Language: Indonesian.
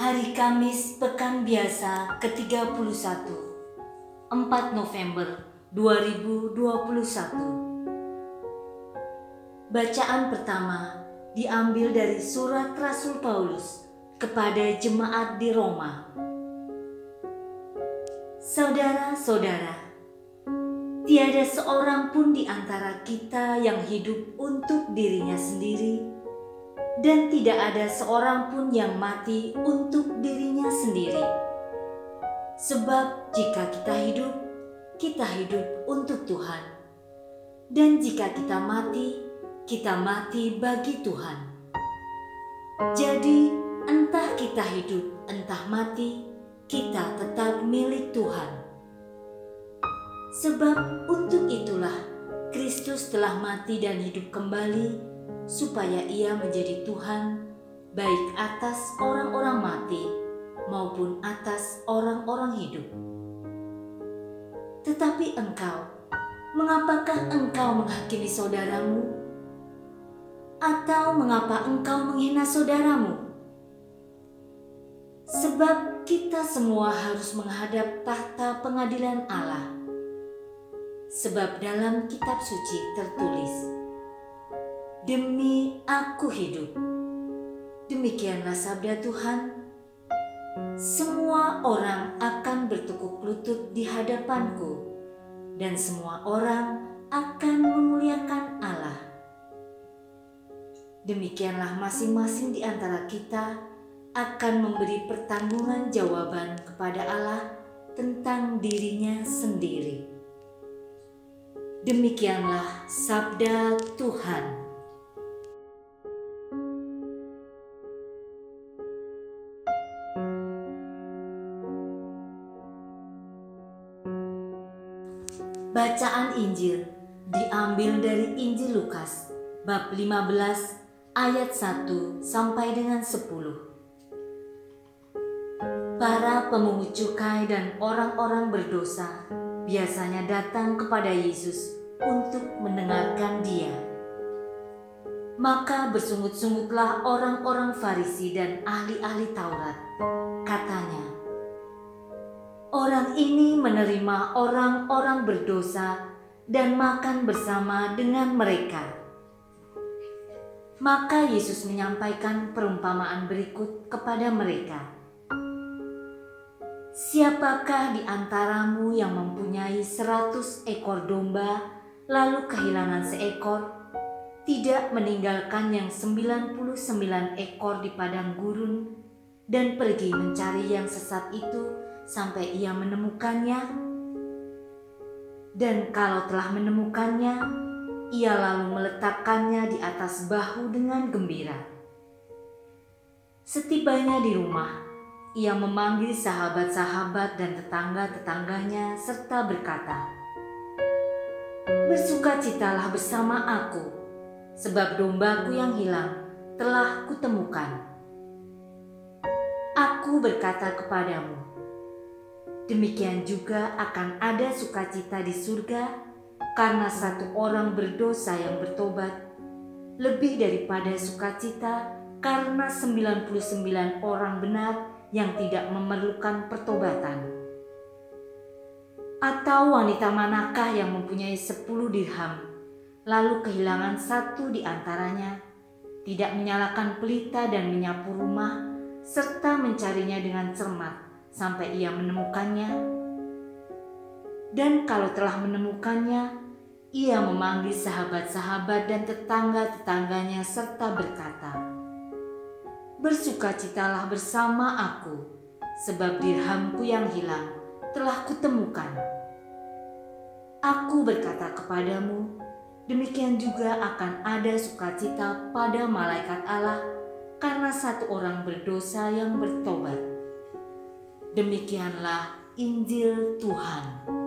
Hari Kamis Pekan Biasa ke-31. 4 November 2021 Bacaan pertama diambil dari surat Rasul Paulus kepada jemaat di Roma. Saudara-saudara, tiada seorang pun di antara kita yang hidup untuk dirinya sendiri dan tidak ada seorang pun yang mati untuk dirinya sendiri. Sebab jika kita hidup, kita hidup untuk Tuhan. Dan jika kita mati, kita mati bagi Tuhan. Jadi, entah kita hidup, entah mati, kita tetap milik Tuhan. Sebab untuk itulah Kristus telah mati dan hidup kembali supaya ia menjadi Tuhan baik atas orang-orang mati maupun atas orang-orang hidup. Tetapi engkau, mengapakah engkau menghakimi saudaramu? Atau mengapa engkau menghina saudaramu? Sebab kita semua harus menghadap tahta pengadilan Allah. Sebab dalam kitab suci tertulis, Demi aku hidup. Demikianlah sabda Tuhan. Semua orang akan bertukuk lutut di hadapanku, dan semua orang akan memuliakan Allah. Demikianlah masing-masing di antara kita akan memberi pertanggungan jawaban kepada Allah tentang dirinya sendiri. Demikianlah sabda Tuhan. Bacaan Injil diambil dari Injil Lukas bab 15 ayat 1 sampai dengan 10. Para pemungut cukai dan orang-orang berdosa biasanya datang kepada Yesus untuk mendengarkan Dia. Maka bersungut-sungutlah orang-orang Farisi dan ahli-ahli Taurat. Katanya, Orang ini menerima orang-orang berdosa dan makan bersama dengan mereka. Maka Yesus menyampaikan perumpamaan berikut kepada mereka. Siapakah di antaramu yang mempunyai seratus ekor domba lalu kehilangan seekor, tidak meninggalkan yang sembilan puluh sembilan ekor di padang gurun dan pergi mencari yang sesat itu sampai ia menemukannya, dan kalau telah menemukannya, ia lalu meletakkannya di atas bahu dengan gembira. Setibanya di rumah, ia memanggil sahabat-sahabat dan tetangga-tetangganya serta berkata, Bersukacitalah bersama aku, sebab dombaku yang hilang telah kutemukan. Aku berkata kepadamu, Demikian juga akan ada sukacita di surga karena satu orang berdosa yang bertobat lebih daripada sukacita karena 99 orang benar yang tidak memerlukan pertobatan. Atau wanita manakah yang mempunyai 10 dirham lalu kehilangan satu di antaranya, tidak menyalakan pelita dan menyapu rumah serta mencarinya dengan cermat sampai ia menemukannya. Dan kalau telah menemukannya, ia memanggil sahabat-sahabat dan tetangga-tetangganya serta berkata, Bersukacitalah bersama aku, sebab dirhamku yang hilang telah kutemukan. Aku berkata kepadamu, demikian juga akan ada sukacita pada malaikat Allah karena satu orang berdosa yang bertobat. Demikianlah Injil Tuhan.